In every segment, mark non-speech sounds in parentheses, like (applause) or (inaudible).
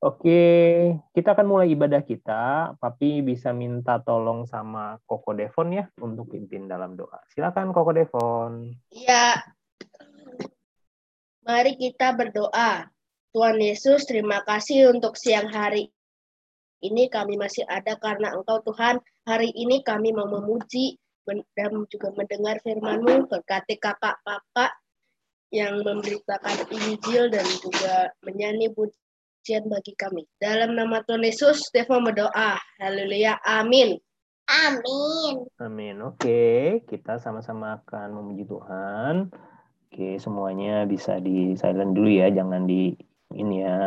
Oke, kita akan mulai ibadah kita. Papi bisa minta tolong sama Koko Devon ya untuk pimpin dalam doa. Silakan Koko Devon. Ya, mari kita berdoa. Tuhan Yesus, terima kasih untuk siang hari ini kami masih ada karena Engkau Tuhan. Hari ini kami mau memuji dan juga mendengar firman-Mu. Berkati kakak-kakak yang memberitakan Injil dan juga menyanyi puji pujian bagi kami. Dalam nama Tuhan Yesus, Devo berdoa. Haleluya. Amin. Amin. Amin. Oke, kita sama-sama akan memuji Tuhan. Oke, semuanya bisa di silent dulu ya, jangan di ini ya.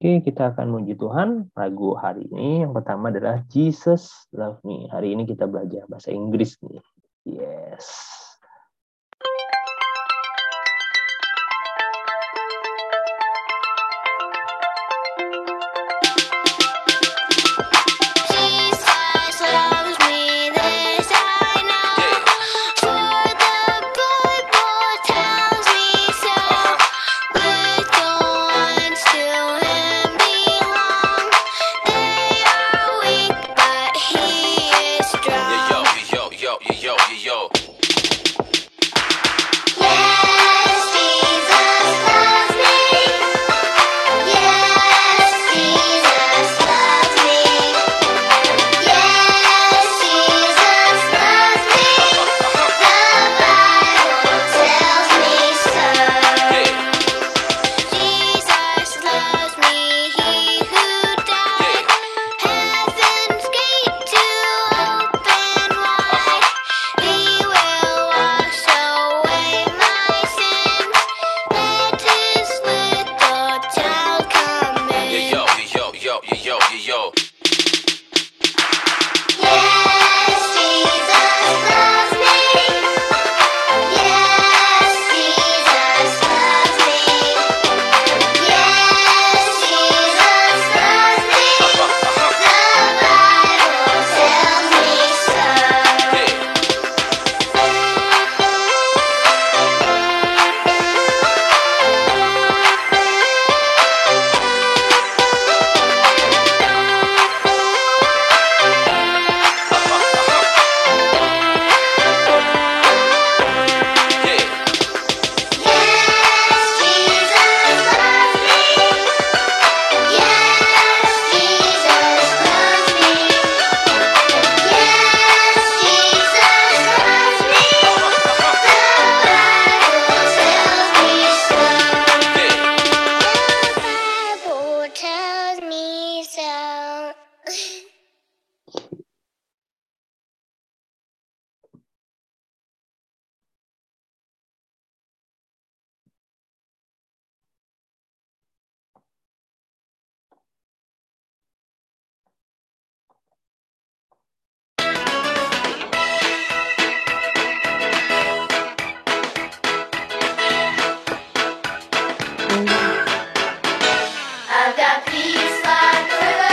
Oke, kita akan memuji Tuhan. Lagu hari ini yang pertama adalah Jesus Love Me. Hari ini kita belajar bahasa Inggris nih. Yes. Eastside Rivers.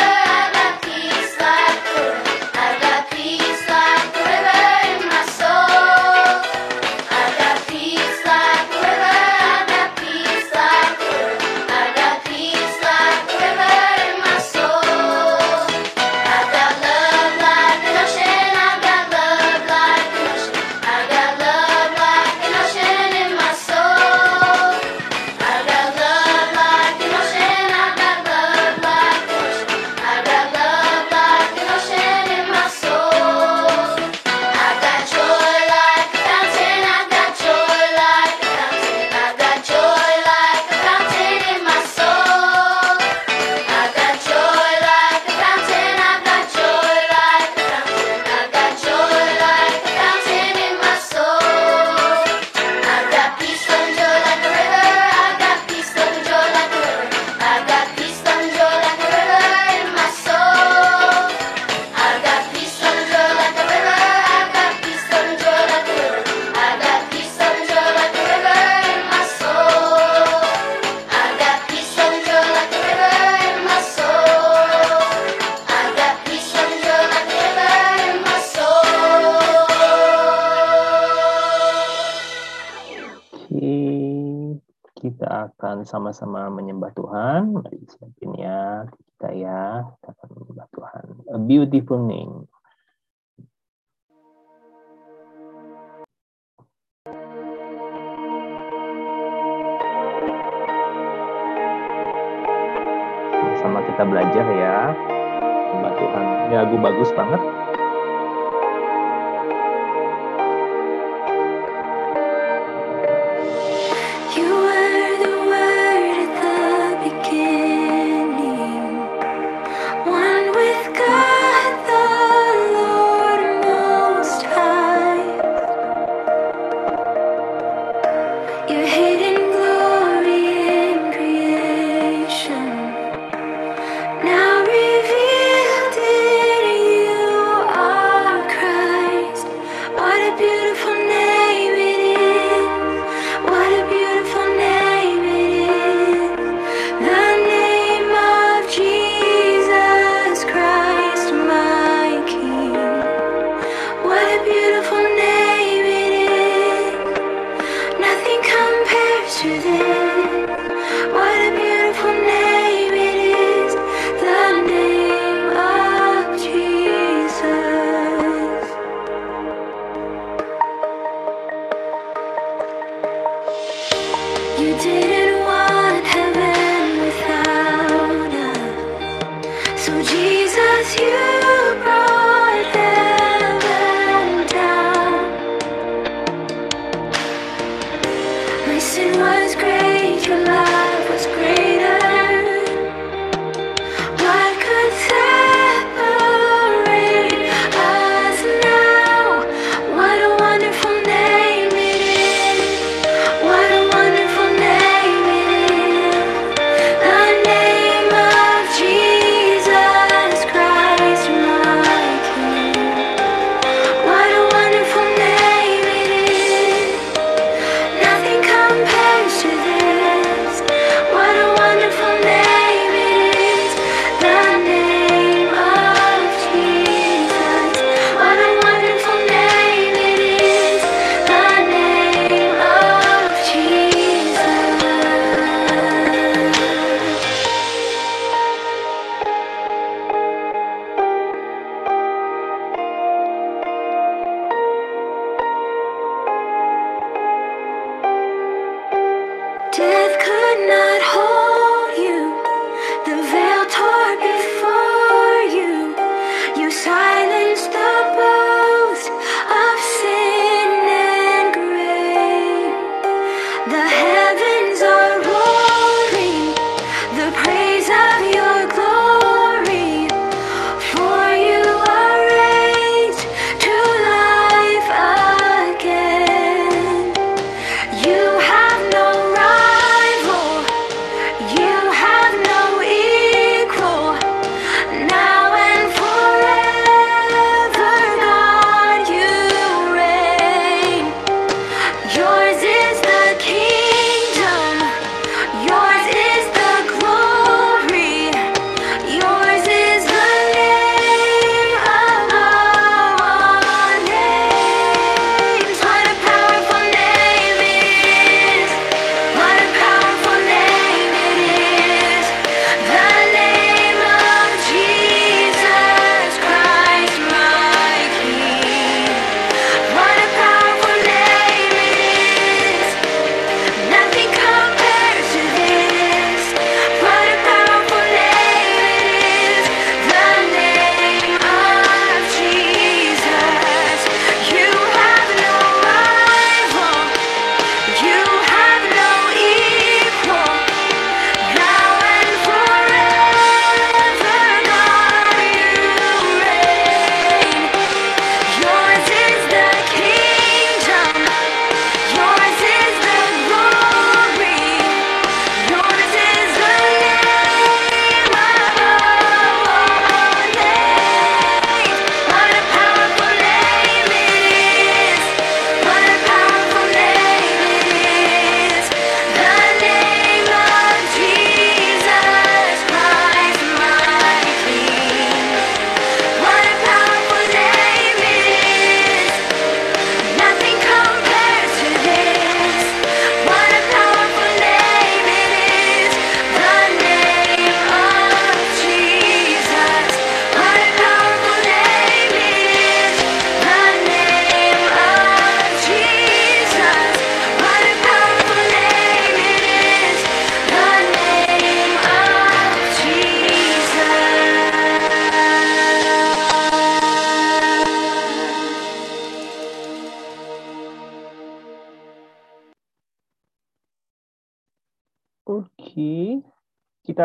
akan sama-sama menyembah Tuhan. Mari siapin ya kita ya. Kita akan menyembah Tuhan. A beautiful name. Sama kita belajar ya. Menyembah Tuhan. Ini lagu bagus banget.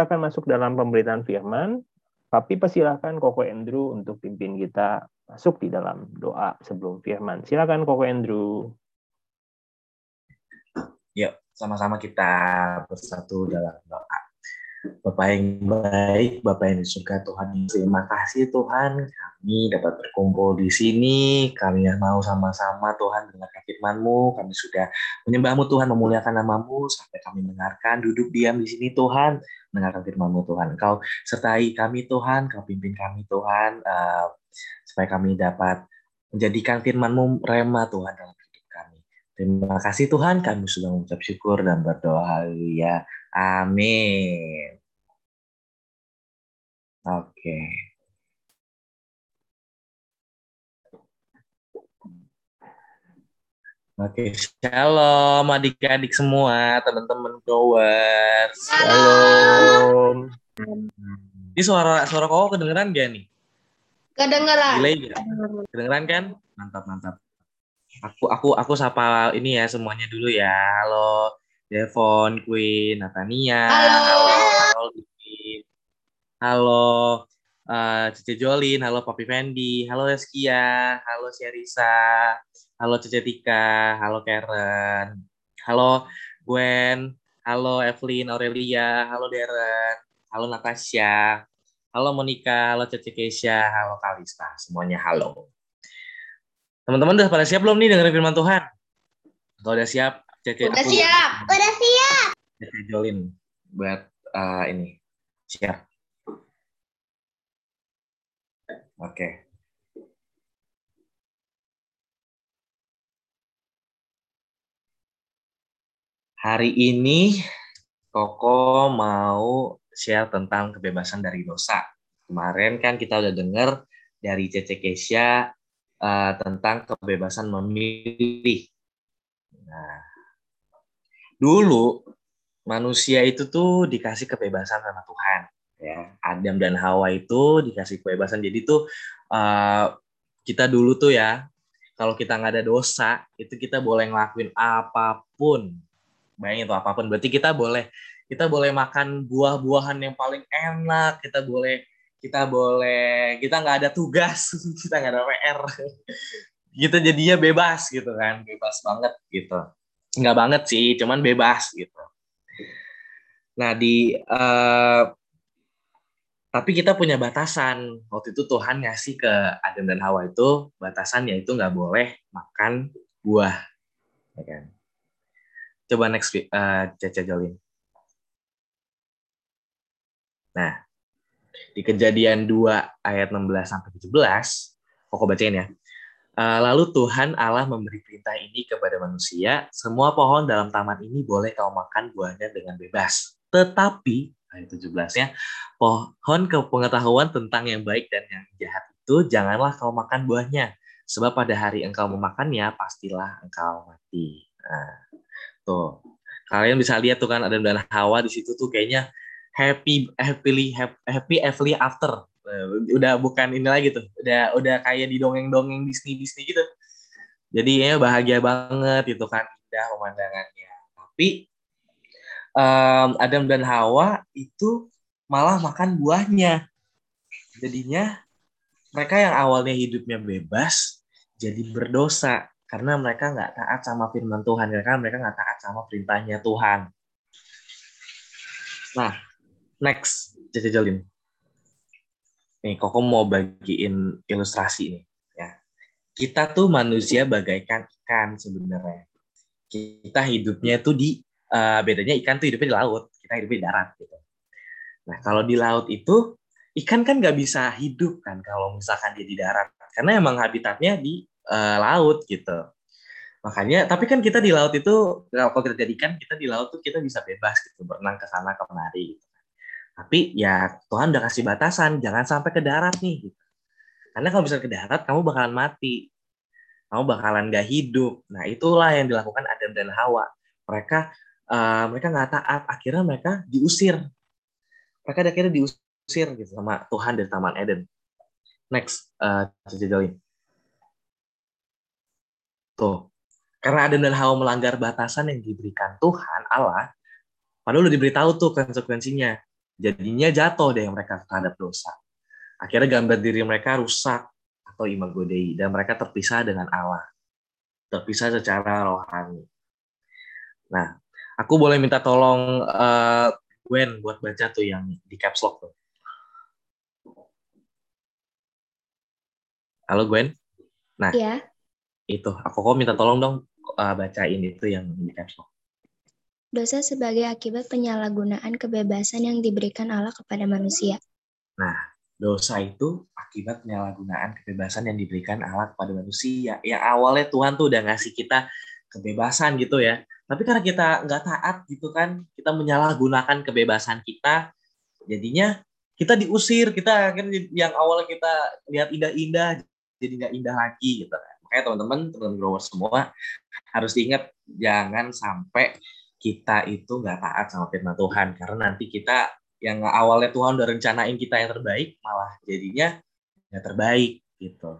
Akan masuk dalam pemberitaan firman. Tapi persilahkan Koko Andrew untuk pimpin kita masuk di dalam doa sebelum firman. Silakan Koko Andrew. Yuk, sama-sama kita bersatu dalam doa. Bapak yang baik, Bapak yang di surga Tuhan, terima kasih Tuhan kami dapat berkumpul di sini, kami mau sama-sama Tuhan mendengarkan firman-Mu, kami sudah menyembah-Mu Tuhan, memuliakan nama-Mu, sampai kami mendengarkan, duduk diam di sini Tuhan, mendengarkan firman-Mu Tuhan. Engkau sertai kami Tuhan, Kau pimpin kami Tuhan, uh, supaya kami dapat menjadikan firman-Mu rema Tuhan dalam hidup kami. Terima kasih Tuhan, kami sudah mengucap syukur dan berdoa. Haleluya. Amin. Oke. Oke, shalom adik-adik semua, teman-teman goers. Shalom. Ini suara suara kau kedengeran gak nih? Kedengeran. Delay gak? Kedengeran kan? Mantap, mantap. Aku aku aku sapa ini ya semuanya dulu ya. Halo Devon, Queen, Natania. Halo. Halo. Halo uh, Cece Jolin, halo Papi Fendi, halo Eskia, halo Sherisa, halo Cece Tika, halo Karen, halo Gwen, halo Evelyn Aurelia, halo Darren, halo Natasha, halo Monica, halo Cece Keisha, halo Kalista, semuanya halo. Teman-teman udah pada siap belum nih dengerin firman Tuhan? Kalau udah siap, Cece Udah aku- siap. Udah siap. Cece Jolin buat uh, ini. Siap. Oke. Hari ini Koko mau share tentang kebebasan dari dosa. Kemarin kan kita udah dengar dari Cece Kesia eh, tentang kebebasan memilih. Nah, dulu manusia itu tuh dikasih kebebasan sama Tuhan. Ya. Adam dan Hawa itu dikasih kebebasan. Jadi tuh uh, kita dulu tuh ya kalau kita nggak ada dosa itu kita boleh ngelakuin apa pun. Bayangin tuh apa pun. Berarti kita boleh kita boleh makan buah-buahan yang paling enak kita boleh kita boleh kita nggak ada tugas (laughs) kita nggak ada PR (laughs) kita jadinya bebas gitu kan bebas banget gitu nggak banget sih cuman bebas gitu. Nah di uh, tapi kita punya batasan. Waktu itu Tuhan ngasih ke Adam dan Hawa itu batasan yaitu nggak boleh makan buah ya kan? Coba next uh, Caca Jolin. Nah di kejadian 2 ayat 16 sampai 17 pokok bacain ya lalu Tuhan Allah memberi perintah ini kepada manusia, semua pohon dalam taman ini boleh kau makan buahnya dengan bebas. Tetapi, ayat 17-nya, pohon kepengetahuan tentang yang baik dan yang jahat itu janganlah kau makan buahnya, sebab pada hari engkau memakannya pastilah engkau mati. Nah, tuh. Kalian bisa lihat tuh kan Adam dan Hawa di situ tuh kayaknya happy happily happy happily after udah bukan ini lagi tuh udah udah kayak di dongeng-dongeng Disney Disney gitu. Jadi ya bahagia banget itu kan indah pemandangannya. Tapi um, Adam dan Hawa itu malah makan buahnya. Jadinya mereka yang awalnya hidupnya bebas jadi berdosa. Karena mereka nggak taat sama firman Tuhan karena mereka nggak taat sama perintahnya Tuhan. Nah next jadi Jolin nih Koko mau bagiin ilustrasi nih ya. Kita tuh manusia bagaikan ikan sebenarnya. Kita hidupnya tuh di uh, bedanya ikan tuh hidupnya di laut kita hidupnya di darat gitu. Nah kalau di laut itu ikan kan nggak bisa hidup kan kalau misalkan dia di darat. Karena emang habitatnya di uh, laut gitu. Makanya tapi kan kita di laut itu kalau kita jadi ikan kita di laut tuh kita bisa bebas gitu. Berenang ke sana kemari gitu tapi ya Tuhan udah kasih batasan, jangan sampai ke darat nih. Gitu. Karena kalau bisa ke darat, kamu bakalan mati. Kamu bakalan gak hidup. Nah itulah yang dilakukan Adam dan Hawa. Mereka uh, mereka nggak taat, akhirnya mereka diusir. Mereka akhirnya diusir gitu sama Tuhan dari Taman Eden. Next, uh, Jolin. Tuh, karena Adam dan Hawa melanggar batasan yang diberikan Tuhan Allah, Padahal udah diberitahu tuh konsekuensinya. Jadinya jatuh deh mereka terhadap dosa. Akhirnya gambar diri mereka rusak atau imago Dei dan mereka terpisah dengan Allah. Terpisah secara rohani. Nah, aku boleh minta tolong uh, Gwen buat baca tuh yang di caps lock tuh. Halo Gwen. Nah, Iya. itu aku kok minta tolong dong uh, bacain itu yang di caps lock. Dosa sebagai akibat penyalahgunaan kebebasan yang diberikan Allah kepada manusia. dosa itu akibat penyalahgunaan kebebasan yang diberikan Allah kepada manusia. Ya awalnya Tuhan tuh udah ngasih kita kebebasan gitu ya. Tapi karena kita nggak taat gitu kan, kita menyalahgunakan kebebasan kita, jadinya kita diusir. Kita kan yang awalnya kita lihat indah-indah, jadi nggak indah lagi gitu kan. Makanya teman-teman, teman grower semua harus diingat jangan sampai kita itu nggak taat sama firman Tuhan. Karena nanti kita yang awalnya Tuhan udah rencanain kita yang terbaik malah jadinya nggak terbaik gitu.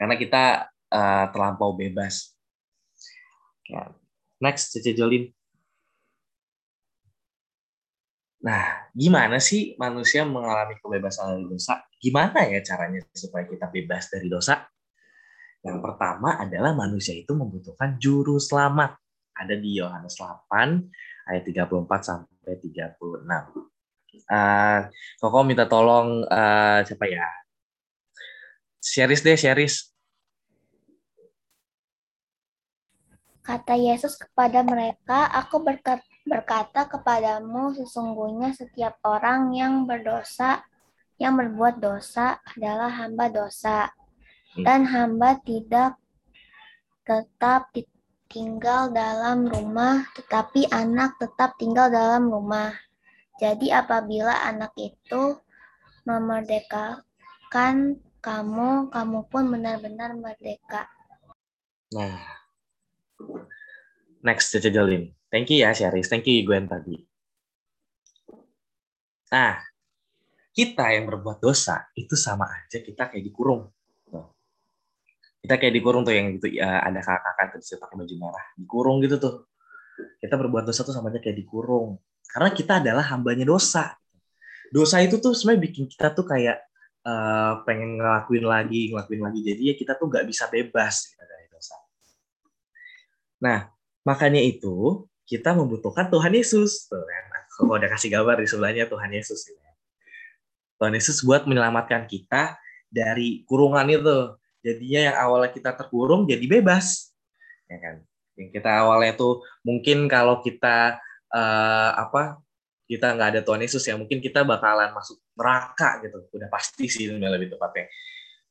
Karena kita uh, terlampau bebas. Ya. next Cece Jolin. Nah gimana sih manusia mengalami kebebasan dari dosa? Gimana ya caranya supaya kita bebas dari dosa? Yang pertama adalah manusia itu membutuhkan juru selamat ada di Yohanes 8 ayat 34 sampai 36 Uh, Koko minta tolong uh, siapa ya? Sheris deh, Sheris. Kata Yesus kepada mereka, Aku berkata, berkata kepadamu, sesungguhnya setiap orang yang berdosa, yang berbuat dosa adalah hamba dosa. Dan hamba tidak tetap tinggal dalam rumah, tetapi anak tetap tinggal dalam rumah. Jadi apabila anak itu memerdekakan kamu, kamu pun benar-benar merdeka. Nah, next Cece Jolin. Thank you ya, Syaris. Thank you, Gwen tadi. Nah, kita yang berbuat dosa, itu sama aja kita kayak dikurung. Kita kayak dikurung tuh yang gitu, ya, ada kakak-kakak tuh pakai baju merah. Dikurung gitu tuh. Kita berbuat dosa tuh sama aja kayak dikurung karena kita adalah hambanya dosa. Dosa itu tuh sebenarnya bikin kita tuh kayak uh, pengen ngelakuin lagi, ngelakuin lagi. Jadi ya kita tuh nggak bisa bebas dari dosa. Nah, makanya itu kita membutuhkan Tuhan Yesus. Tuh kan, aku udah kasih gambar di sebelahnya Tuhan Yesus. Gitu. Tuhan Yesus buat menyelamatkan kita dari kurungan itu. Jadinya yang awalnya kita terkurung jadi bebas. Ya kan? Yang kita awalnya tuh mungkin kalau kita uh, apa kita nggak ada Tuhan Yesus ya mungkin kita bakalan masuk neraka gitu. Udah pasti sih lebih tepatnya.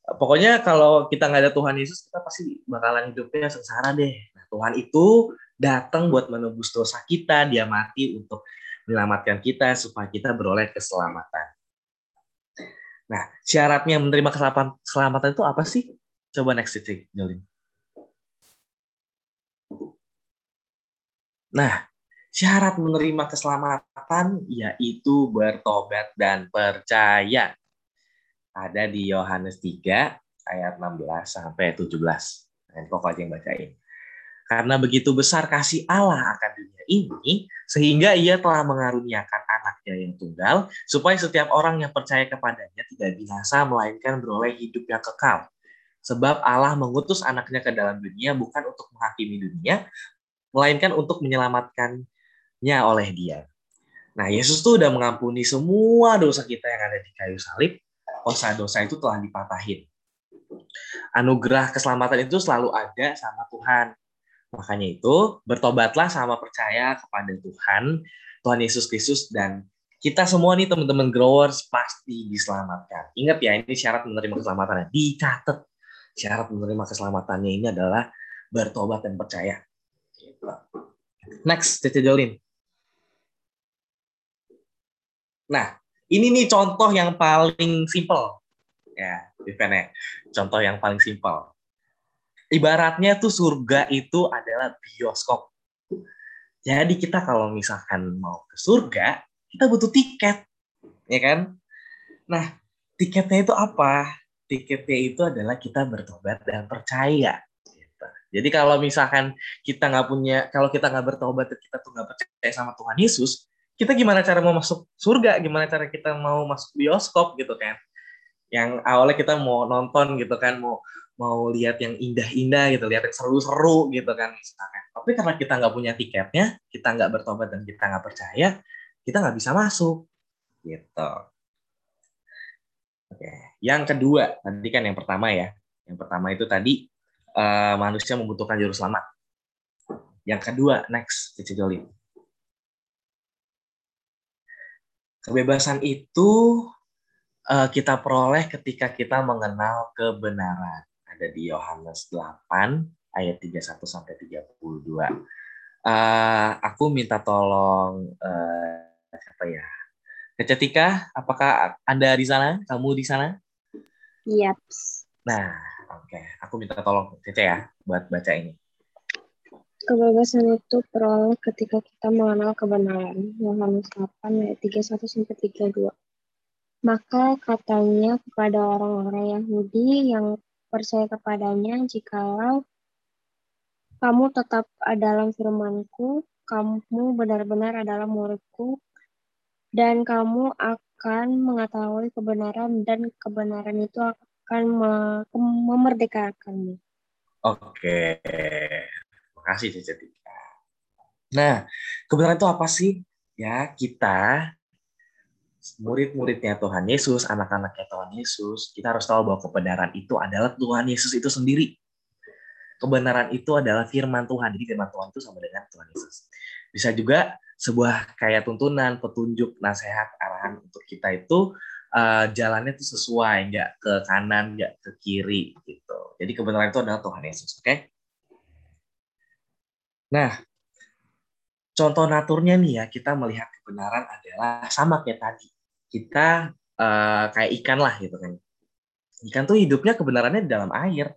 Pokoknya kalau kita nggak ada Tuhan Yesus kita pasti bakalan hidupnya sengsara deh. Nah, Tuhan itu datang buat menebus dosa kita. Dia mati untuk menyelamatkan kita supaya kita beroleh keselamatan. Nah syaratnya menerima keselamatan itu apa sih coba next titik Jolin nah Syarat menerima keselamatan yaitu bertobat dan percaya. Ada di Yohanes 3 ayat 16 sampai 17. Dan kok aja yang bacain. Karena begitu besar kasih Allah akan dunia ini, sehingga ia telah mengaruniakan anaknya yang tunggal, supaya setiap orang yang percaya kepadanya tidak binasa, melainkan beroleh hidup yang kekal. Sebab Allah mengutus anaknya ke dalam dunia bukan untuk menghakimi dunia, melainkan untuk menyelamatkan nya oleh dia. Nah, Yesus tuh udah mengampuni semua dosa kita yang ada di kayu salib. Dosa-dosa itu telah dipatahin. Anugerah keselamatan itu selalu ada sama Tuhan. Makanya itu, bertobatlah sama percaya kepada Tuhan, Tuhan Yesus Kristus, dan kita semua nih teman-teman growers pasti diselamatkan. Ingat ya, ini syarat menerima keselamatannya. Dicatat. Syarat menerima keselamatannya ini adalah bertobat dan percaya. Next, Cece Jolin. Nah, ini nih contoh yang paling simple. Ya, Vivene. Contoh yang paling simple. Ibaratnya tuh surga itu adalah bioskop. Jadi kita kalau misalkan mau ke surga, kita butuh tiket. Ya kan? Nah, tiketnya itu apa? Tiketnya itu adalah kita bertobat dan percaya. Gitu. Jadi kalau misalkan kita nggak punya, kalau kita nggak bertobat dan kita tuh nggak percaya sama Tuhan Yesus, kita gimana cara mau masuk surga, gimana cara kita mau masuk bioskop gitu kan. Yang awalnya kita mau nonton gitu kan, mau mau lihat yang indah-indah gitu, lihat yang seru-seru gitu kan misalkan. Tapi karena kita nggak punya tiketnya, kita nggak bertobat dan kita nggak percaya, kita nggak bisa masuk gitu. Oke, yang kedua tadi kan yang pertama ya, yang pertama itu tadi eh, manusia membutuhkan juru selamat. Yang kedua, next, Cici Jolin. Kebebasan itu eh, kita peroleh ketika kita mengenal kebenaran. Ada di Yohanes 8 ayat 31 sampai 32. Eh, aku minta tolong eh, siapa ya? Kecetika, apakah Anda di sana? Kamu di sana? Yap. Nah, oke. Aku minta tolong Cece ya buat baca ini. Kebebasan itu peroleh ketika kita mengenal kebenaran. Yohanes 8 ayat 31 sampai 32. Maka katanya kepada orang-orang Yahudi yang percaya kepadanya, jikalau kamu tetap dalam firmanku, kamu benar-benar adalah muridku, dan kamu akan mengetahui kebenaran, dan kebenaran itu akan me- memerdekakanmu. Oke. Makasih Cece Tika. Nah, kebenaran itu apa sih? Ya, kita murid-muridnya Tuhan Yesus, anak-anaknya Tuhan Yesus, kita harus tahu bahwa kebenaran itu adalah Tuhan Yesus itu sendiri. Kebenaran itu adalah firman Tuhan. Jadi firman Tuhan itu sama dengan Tuhan Yesus. Bisa juga sebuah kayak tuntunan, petunjuk, nasihat, arahan untuk kita itu eh, jalannya itu sesuai, nggak ke kanan, nggak ke kiri gitu. Jadi kebenaran itu adalah Tuhan Yesus, oke? Nah, contoh naturnya nih ya, kita melihat kebenaran adalah sama kayak tadi. Kita eh, kayak ikan lah gitu kan. Ikan tuh hidupnya kebenarannya di dalam air.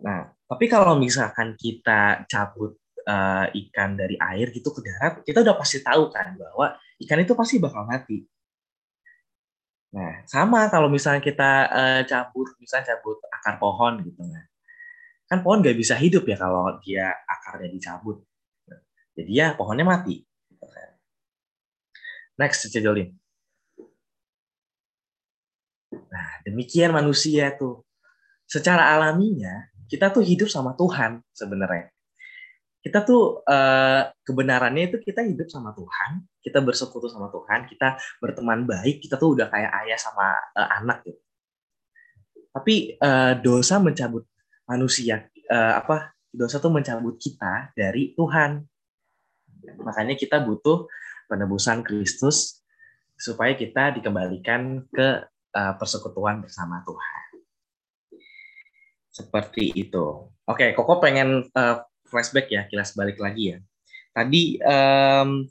Nah, tapi kalau misalkan kita cabut eh, ikan dari air gitu ke darat, kita udah pasti tahu kan bahwa ikan itu pasti bakal mati. Nah, sama kalau misalnya kita eh, cabut, misalnya cabut akar pohon gitu kan. Kan pohon nggak bisa hidup ya kalau dia akarnya dicabut. Jadi ya pohonnya mati. gitu kan. Next, Jolin. Nah, demikian manusia tuh. Secara alaminya, kita tuh hidup sama Tuhan sebenarnya. Kita tuh eh, kebenarannya itu kita hidup sama Tuhan, kita bersekutu sama Tuhan, kita berteman baik, kita tuh udah kayak ayah sama eh, anak gitu. Tapi eh, dosa mencabut manusia eh, apa? Dosa tuh mencabut kita dari Tuhan. Makanya kita butuh penebusan Kristus supaya kita dikembalikan ke eh, persekutuan bersama Tuhan. Seperti itu. Oke, Koko pengen eh, flashback ya, kilas balik lagi ya. Tadi em,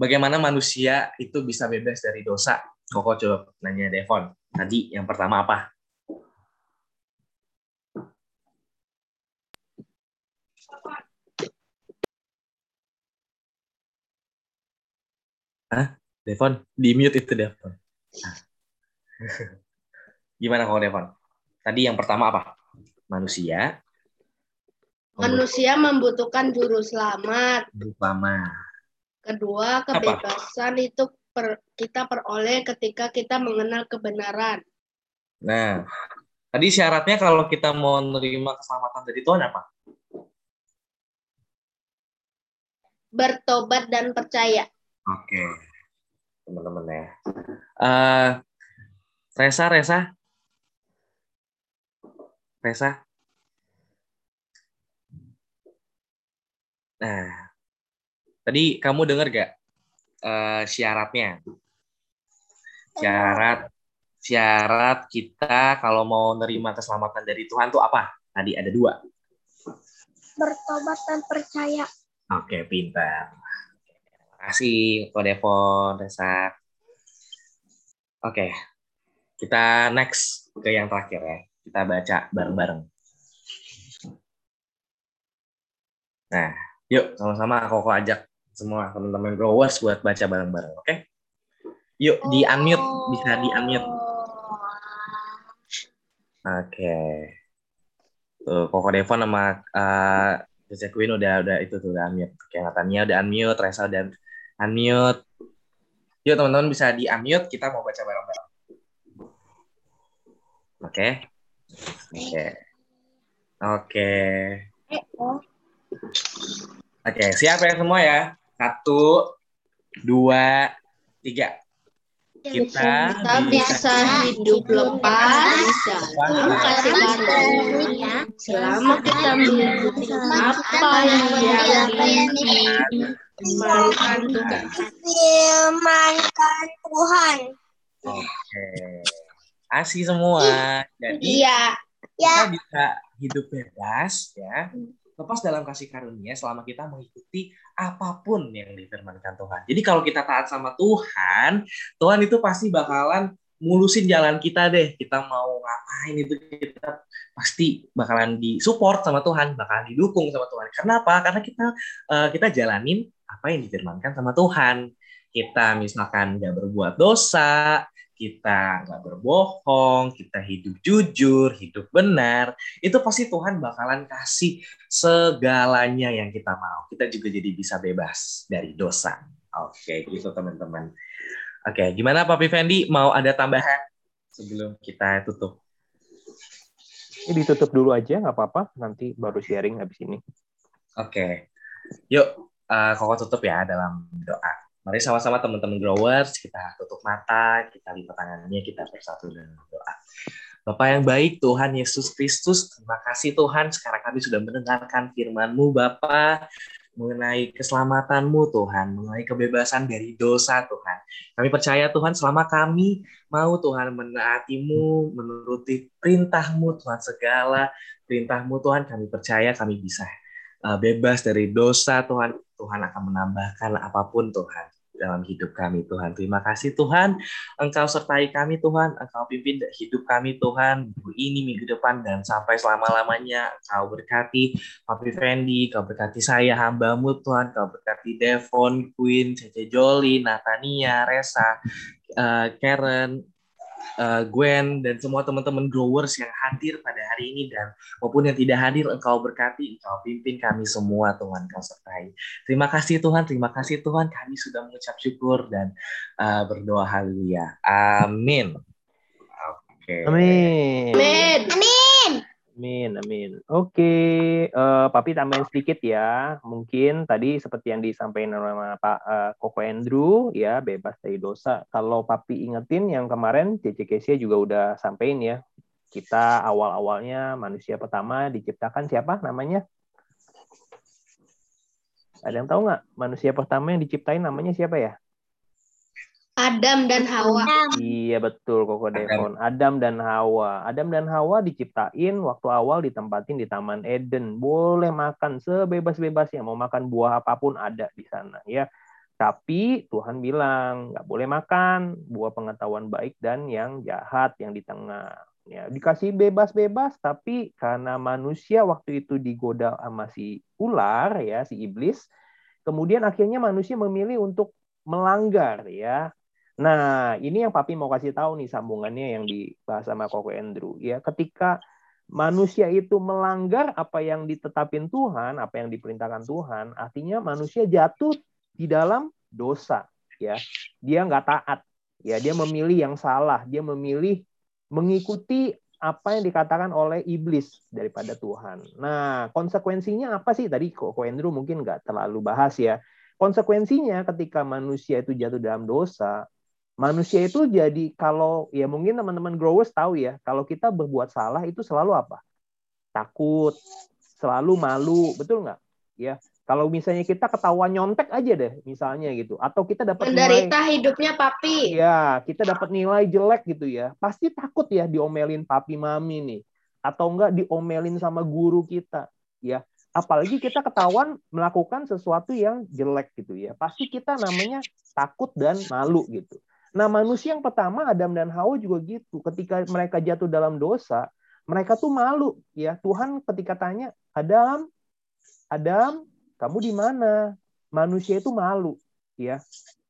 bagaimana manusia itu bisa bebas dari dosa? Koko coba nanya Devon. Tadi yang pertama apa? Hah? Devon, di mute itu Devon. (laughs) Gimana kalau Devon? Tadi yang pertama apa? Manusia. Manusia membutuhkan juru selamat. Lama. Kedua, kebebasan itu per- kita peroleh ketika kita mengenal kebenaran. Nah, tadi syaratnya kalau kita mau menerima keselamatan dari Tuhan apa? Bertobat dan percaya. Oke, teman-teman ya. Eh, Resa, Resa, Resa. Nah, tadi kamu dengar gak eh, syaratnya? Syarat, syarat kita kalau mau nerima keselamatan dari Tuhan tuh apa? Tadi ada dua. Bertobat dan percaya. Oke, pintar. Terima kasih, Ko Devon, Resa. Oke, kita next ke yang terakhir ya. Kita baca bareng-bareng. Nah, yuk sama-sama Koko ajak semua teman-teman growers buat baca bareng-bareng, oke? Yuk, di unmute, bisa di unmute. Oke. Tuh, Koko Devon sama eh, Caca Queen udah udah itu tuh udah unmute. Oke, Natania udah unmute, Reza udah unmute. Yuk teman-teman bisa di unmute, kita mau baca bareng-bareng. Oke. Oke. Oke. Oke, siap ya semua ya? Satu, dua, tiga. Kita, Kita bisa hidup lepas kasih karunia selama kita mengikuti apa yang dimalukan Tuhan. Firmankan Tuhan. Oke. Asih semua. Jadi Iya. kita bisa hidup bebas ya lepas dalam kasih karunia selama kita mengikuti apa pun yang difirmankan Tuhan. Jadi kalau kita taat sama Tuhan, Tuhan itu pasti bakalan mulusin jalan kita deh. Kita mau ngapain itu kita pasti bakalan disupport sama Tuhan, bakalan didukung sama Tuhan. Karena apa? Karena kita eh, kita jalanin apa yang difirmankan sama Tuhan. Kita misalkan nggak berbuat dosa, kita nggak berbohong, kita hidup jujur, hidup benar, itu pasti Tuhan bakalan kasih segalanya yang kita mau. Kita juga jadi bisa bebas dari dosa. Oke, gitu teman-teman. Oke, gimana Papi Fendi? Mau ada tambahan sebelum kita tutup? Ini ditutup dulu aja, nggak apa-apa. Nanti baru sharing habis ini. Oke, yuk eh, Koko tutup ya dalam doa. Mari sama-sama teman-teman growers, kita tutup mata, kita lipat tangannya, kita bersatu dalam doa. Bapak yang baik, Tuhan Yesus Kristus, terima kasih Tuhan, sekarang kami sudah mendengarkan firman-Mu Bapak, mengenai keselamatanmu Tuhan, mengenai kebebasan dari dosa Tuhan. Kami percaya Tuhan selama kami mau Tuhan menaatimu, menuruti perintahmu Tuhan segala perintahmu Tuhan, kami percaya kami bisa uh, bebas dari dosa Tuhan. Tuhan akan menambahkan apa pun Tuhan dalam hidup kami Tuhan. Terima kasih Tuhan, Engkau sertai kami Tuhan, Engkau pimpin hidup kami Tuhan, minggu ini, minggu depan, dan sampai selama-lamanya. Engkau berkati Papi Fendi, Engkau berkati saya, hambamu Tuhan, Engkau berkati Devon, Queen, Cece Joli, Natania, Resa, uh, Karen, uh, Gwen, dan semua teman-teman growers yang hadir pada hari ini, dan maupun yang tidak hadir, Engkau berkati, Engkau pimpin kami semua Tuhan, Engkau sertai. Terima kasih Tuhan, terima kasih Tuhan, kami sudah mengucap syukur dan uh, berdoa haleluya. Amin. Oke. Amin. Amin. Amin, amin. Oke, eh, Papi tambahin sedikit ya. Mungkin tadi seperti yang disampaikan oleh Pak eh, Koko Andrew, ya bebas dari dosa. Kalau Papi ingetin yang kemarin CCKC juga udah sampein ya. Kita awal-awalnya manusia pertama diciptakan siapa namanya? Ada yang tahu nggak? Manusia pertama yang diciptain namanya siapa ya? Adam dan Hawa. Iya betul Koko Devon. Adam dan Hawa. Adam dan Hawa diciptain waktu awal ditempatin di Taman Eden. Boleh makan sebebas-bebasnya. Mau makan buah apa pun ada di sana ya. Tapi Tuhan bilang nggak boleh makan buah pengetahuan baik dan yang jahat yang di tengah. Ya, dikasih bebas-bebas tapi karena manusia waktu itu digoda sama si ular ya, si iblis, kemudian akhirnya manusia memilih untuk melanggar ya. Nah, ini yang Papi mau kasih tahu nih sambungannya yang dibahas sama Koko Andrew. Ya, ketika manusia itu melanggar apa yang ditetapin Tuhan, apa yang diperintahkan Tuhan, artinya manusia jatuh di dalam dosa. Ya, dia nggak taat. Ya, dia memilih yang salah. Dia memilih mengikuti apa yang dikatakan oleh iblis daripada Tuhan. Nah, konsekuensinya apa sih? Tadi Koko Andrew mungkin nggak terlalu bahas ya. Konsekuensinya ketika manusia itu jatuh dalam dosa, manusia itu jadi kalau ya mungkin teman-teman growers tahu ya kalau kita berbuat salah itu selalu apa? Takut selalu malu betul nggak? Ya kalau misalnya kita ketahuan nyontek aja deh misalnya gitu. Atau kita dapat nilai Menderita hidupnya papi. ya kita dapat nilai jelek gitu ya. Pasti takut ya diomelin papi mami nih. Atau enggak diomelin sama guru kita ya. Apalagi kita ketahuan melakukan sesuatu yang jelek gitu ya. Pasti kita namanya takut dan malu gitu Nah, manusia yang pertama Adam dan Hawa juga gitu. Ketika mereka jatuh dalam dosa, mereka tuh malu ya. Tuhan ketika tanya, "Adam, Adam, kamu di mana?" Manusia itu malu ya.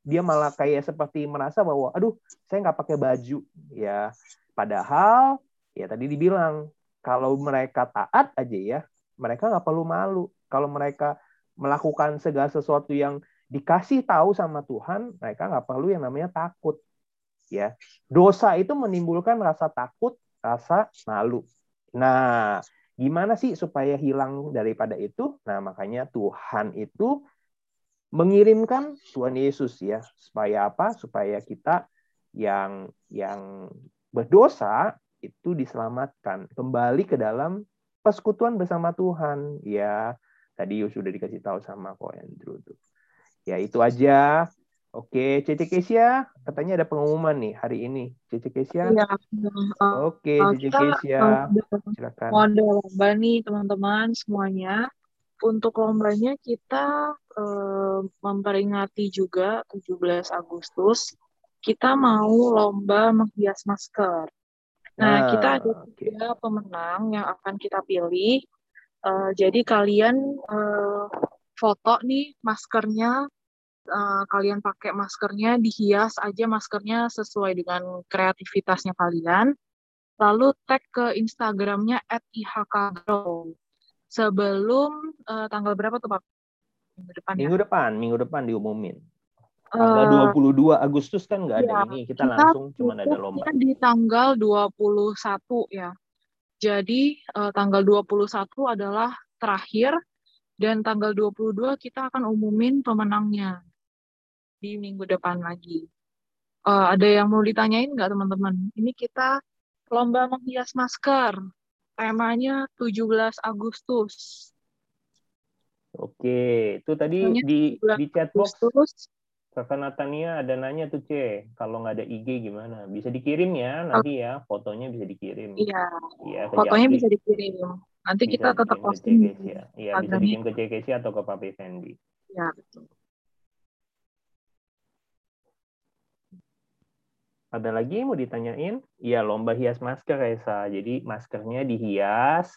Dia malah kayak seperti merasa bahwa aduh, saya nggak pakai baju ya. Padahal ya tadi dibilang kalau mereka taat aja ya, mereka nggak perlu malu kalau mereka melakukan segala sesuatu yang dikasih tahu sama Tuhan, mereka nggak perlu yang namanya takut. Ya, dosa itu menimbulkan rasa takut, rasa malu. Nah, gimana sih supaya hilang daripada itu? Nah, makanya Tuhan itu mengirimkan Tuhan Yesus ya, supaya apa? Supaya kita yang yang berdosa itu diselamatkan kembali ke dalam persekutuan bersama Tuhan ya tadi sudah dikasih tahu sama kok Andrew tuh Ya itu aja. Oke, Cece Kesia, katanya ada pengumuman nih hari ini. Cece Kesia. Iya. Oke, uh, Cece Kesia. uh, Silakan. Mau ada lomba nih teman-teman semuanya. Untuk lombanya kita uh, memperingati juga 17 Agustus. Kita mau lomba menghias masker. Nah, Ah, kita ada tiga pemenang yang akan kita pilih. Uh, jadi kalian uh, foto nih maskernya, uh, kalian pakai maskernya, dihias aja maskernya sesuai dengan kreativitasnya kalian. Lalu tag ke Instagramnya @ihkgrow. Sebelum uh, tanggal berapa tuh Pak? Minggu depan ya? Minggu depan, minggu depan diumumin. Tanggal Eh, 22 Agustus kan nggak ada iya, ini, kita kita langsung cuma ada lomba. tutupnya di tanggal 21 ya. Jadi eh, tanggal 21 adalah terakhir dan tanggal 22 kita akan umumin pemenangnya di minggu depan lagi. Eh, ada yang mau ditanyain nggak teman-teman? Ini kita lomba menghias masker. Temanya 17 Agustus. Oke, itu tadi Namanya di 17 di chat box Agustus. Kakak Natania ada nanya tuh C, kalau nggak ada IG gimana? Bisa dikirim ya nanti ya, fotonya bisa dikirim. Iya, Iya, ke fotonya bisa dikirim. Nanti Bisa kita tetap posting ya. Iya, bisa Instagramnya. dikirim ke CKC atau ke Papi Fendi. Ya, betul. Ada lagi mau ditanyain? Iya, lomba hias masker, Esa. Jadi maskernya dihias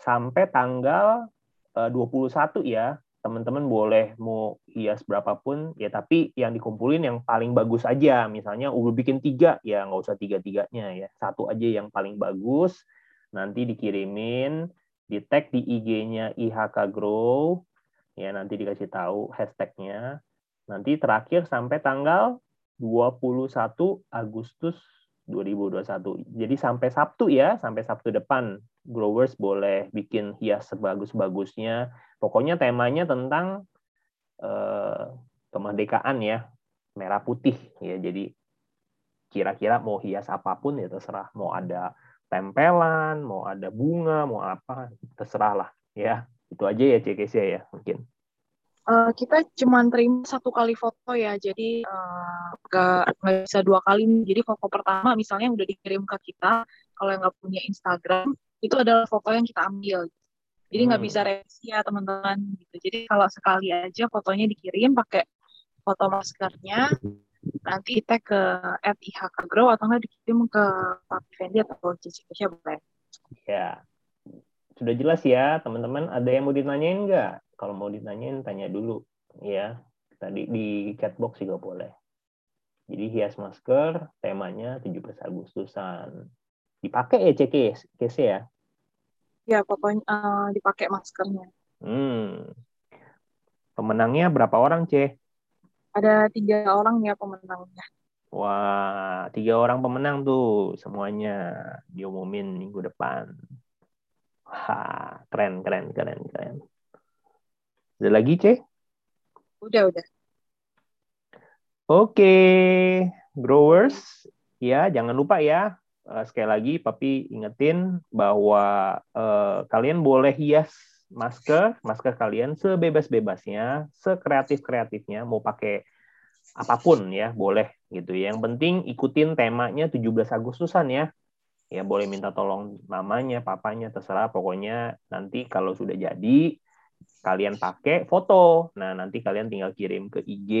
sampai tanggal eh, 21 ya. Teman-teman boleh mau hias berapapun, ya tapi yang dikumpulin yang paling bagus aja. Misalnya udah bikin tiga, ya nggak usah tiga-tiganya ya. Satu aja yang paling bagus, nanti dikirimin, di tag di IG-nya IHK Grow, ya nanti dikasih tahu hashtagnya. Nanti terakhir sampai tanggal 21 Agustus 2021. Jadi sampai Sabtu ya, sampai Sabtu depan growers boleh bikin hias sebagus-bagusnya. Pokoknya temanya tentang eh, kemerdekaan ya, merah putih ya. Jadi kira-kira mau hias apa pun ya terserah. Mau ada tempelan, mau ada bunga, mau apa, terserah lah ya. Itu aja ya CKC ya mungkin. Eh, kita cuma terima satu kali foto ya, jadi eh, nggak nggak bisa dua kali. Jadi foto pertama misalnya udah dikirim ke kita, kalau yang nggak punya Instagram, itu adalah foto yang kita ambil. Jadi nggak Hmm. bisa revisi ya teman-teman. Gitu. Jadi kalau sekali aja fotonya dikirim pakai foto maskernya, nanti tag ke @ihkgrow atau nggak dikirim ke Papi Fendi atau Cici Kesha boleh. Ya, sudah jelas ya teman-teman. Ada yang mau ditanyain nggak? Kalau mau ditanyain, tanya dulu ya. Tadi di chatbox juga boleh. Jadi hias masker, temanya 17 Agustusan. Dipakai ya CK, CK ya? Ya fotonya eh, dipakai maskernya. Hmm. Pemenangnya berapa orang, C? Ada tiga orang ya pemenangnya. Wah, tiga orang pemenang tuh semuanya diumumin minggu depan. Wah, keren, keren, keren, keren. Ada lagi, C? Udah udah. Oke, growers, ya jangan lupa ya eh, sekali lagi Papi ingetin bahwa eh, kalian boleh hias masker, masker kalian sebebas-bebasnya, sekreatif-kreatifnya, mau pakai apa pun ya, boleh gitu. Yang penting ikutin temanya 17 Agustusan ya. Ya boleh minta tolong mamanya, papanya, terserah. Pokoknya nanti kalau sudah jadi, kalian pakai foto. Nah, nanti kalian tinggal kirim ke IG,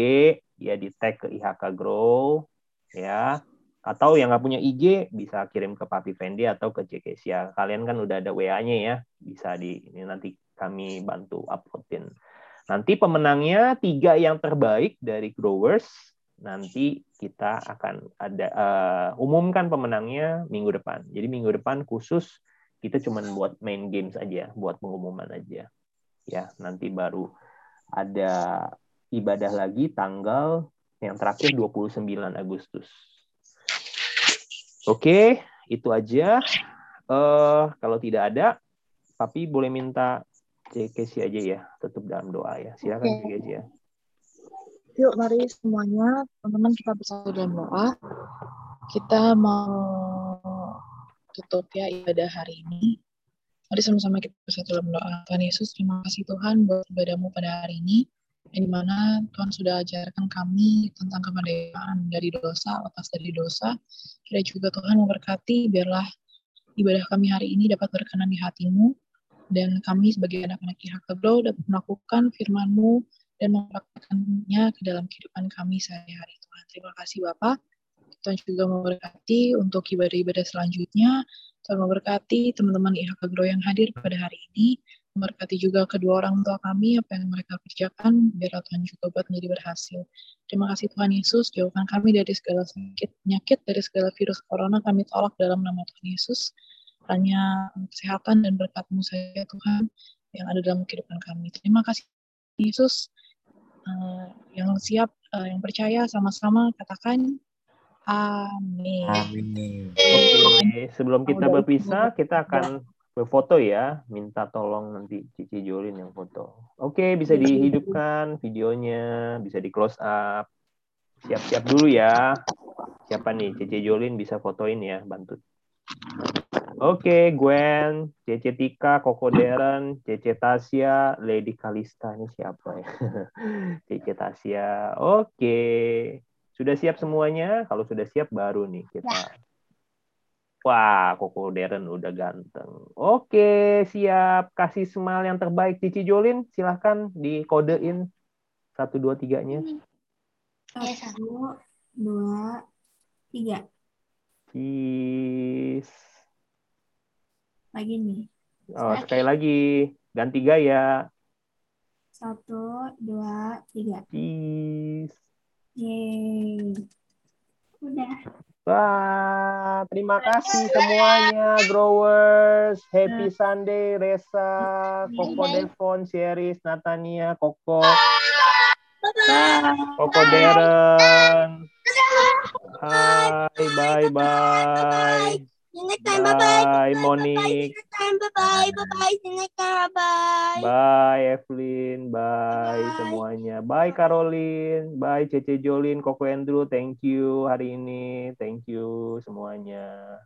ya di tag ke IHK Grow, ya. Atau yang nggak punya IG, bisa kirim ke Papi Fendi atau ke Cekesia. Kalian kan udah ada WA-nya ya, bisa di ini nanti kami bantu uploadin. Nanti pemenangnya tiga yang terbaik dari growers. Nanti kita akan ada eh, umumkan pemenangnya minggu depan. Jadi minggu depan khusus kita cuma buat main games aja, buat pengumuman aja. Ya. Nanti baru ada ibadah lagi tanggal yang terakhir 29 Agustus. Oke, itu aja. Eh kalau tidak ada, tapi boleh minta CKC aja ya, tutup dalam doa ya. Silakan. CKC ya. Yuk mari semuanya teman-teman kita bersatu dalam doa. Kita mau tutup ya ibadah hari ini. Mari sama-sama kita bersatu dalam doa. Tuhan Yesus, terima kasih Tuhan buat ibadahmu pada hari ini. Yang di mana Tuhan sudah ajarkan kami tentang kemerdekaan dari dosa, lepas dari dosa. Kira juga Tuhan memberkati, biarlah ibadah kami hari ini dapat berkenan di hatimu. Dan kami sebagai anak-anak IHK dapat melakukan firman-Mu dan mempraktikkannya ke dalam kehidupan kami sehari-hari Tuhan. Terima kasih Bapak. Tuhan juga memberkati untuk ibadah-ibadah selanjutnya. Tuhan memberkati teman-teman IHK Grow yang hadir pada hari ini. Memberkati juga kedua orang tua kami, apa yang mereka kerjakan, biar Tuhan juga buat menjadi berhasil. Terima kasih Tuhan Yesus, jauhkan kami dari segala sakit, penyakit, dari segala virus corona, kami tolak dalam nama Tuhan Yesus. Hanya kesehatan dan berkat-Mu saja Tuhan yang ada dalam kehidupan kami. Terima kasih Yesus. Eh, yang siap, eh, yang percaya sama-sama katakan amin. Amin. Oke, sebelum kita berpisah, kita akan berfoto ya. Minta tolong nanti Cici Jolin yang foto. Oke, bisa dihidupkan videonya, bisa di close up. Siap-siap dulu ya. Siapa nih? Cici Jolin bisa fotoin ya, bantu. Oke, Gwen, Cece Tika, Koko Deren, Cece Tasya, Lady Kalista ini siapa ya? (laughs) Cece Tasya. Oke. Sudah siap semuanya? Kalau sudah siap baru nih kita. Wah, Koko Deren udah ganteng. Oke, siap. Kasih smile yang terbaik Cici Jolin. Silahkan dikodein satu dua tiganya. Ya, Satu, dua, tiga. Cheese. Lagi nih. Oh, sekali lagi. Ganti gaya. Satu, dua, tiga. Cheese. Yeay. Udah. Wah, terima kasih semuanya, growers. Happy Sunday, Resa, Koko Devon, Sheris, Natania, Koko, Koko Deren. Hai, bye, bye. See you next time. Bye bye. Bye, time. Bye bye. Bye bye. See you next time. Bye bye. Bye, Evelyn. Bye, semuanya. Bye, Caroline. Bye, Cece Jolin, Koko Andrew. Thank you hari ini. Thank you semuanya.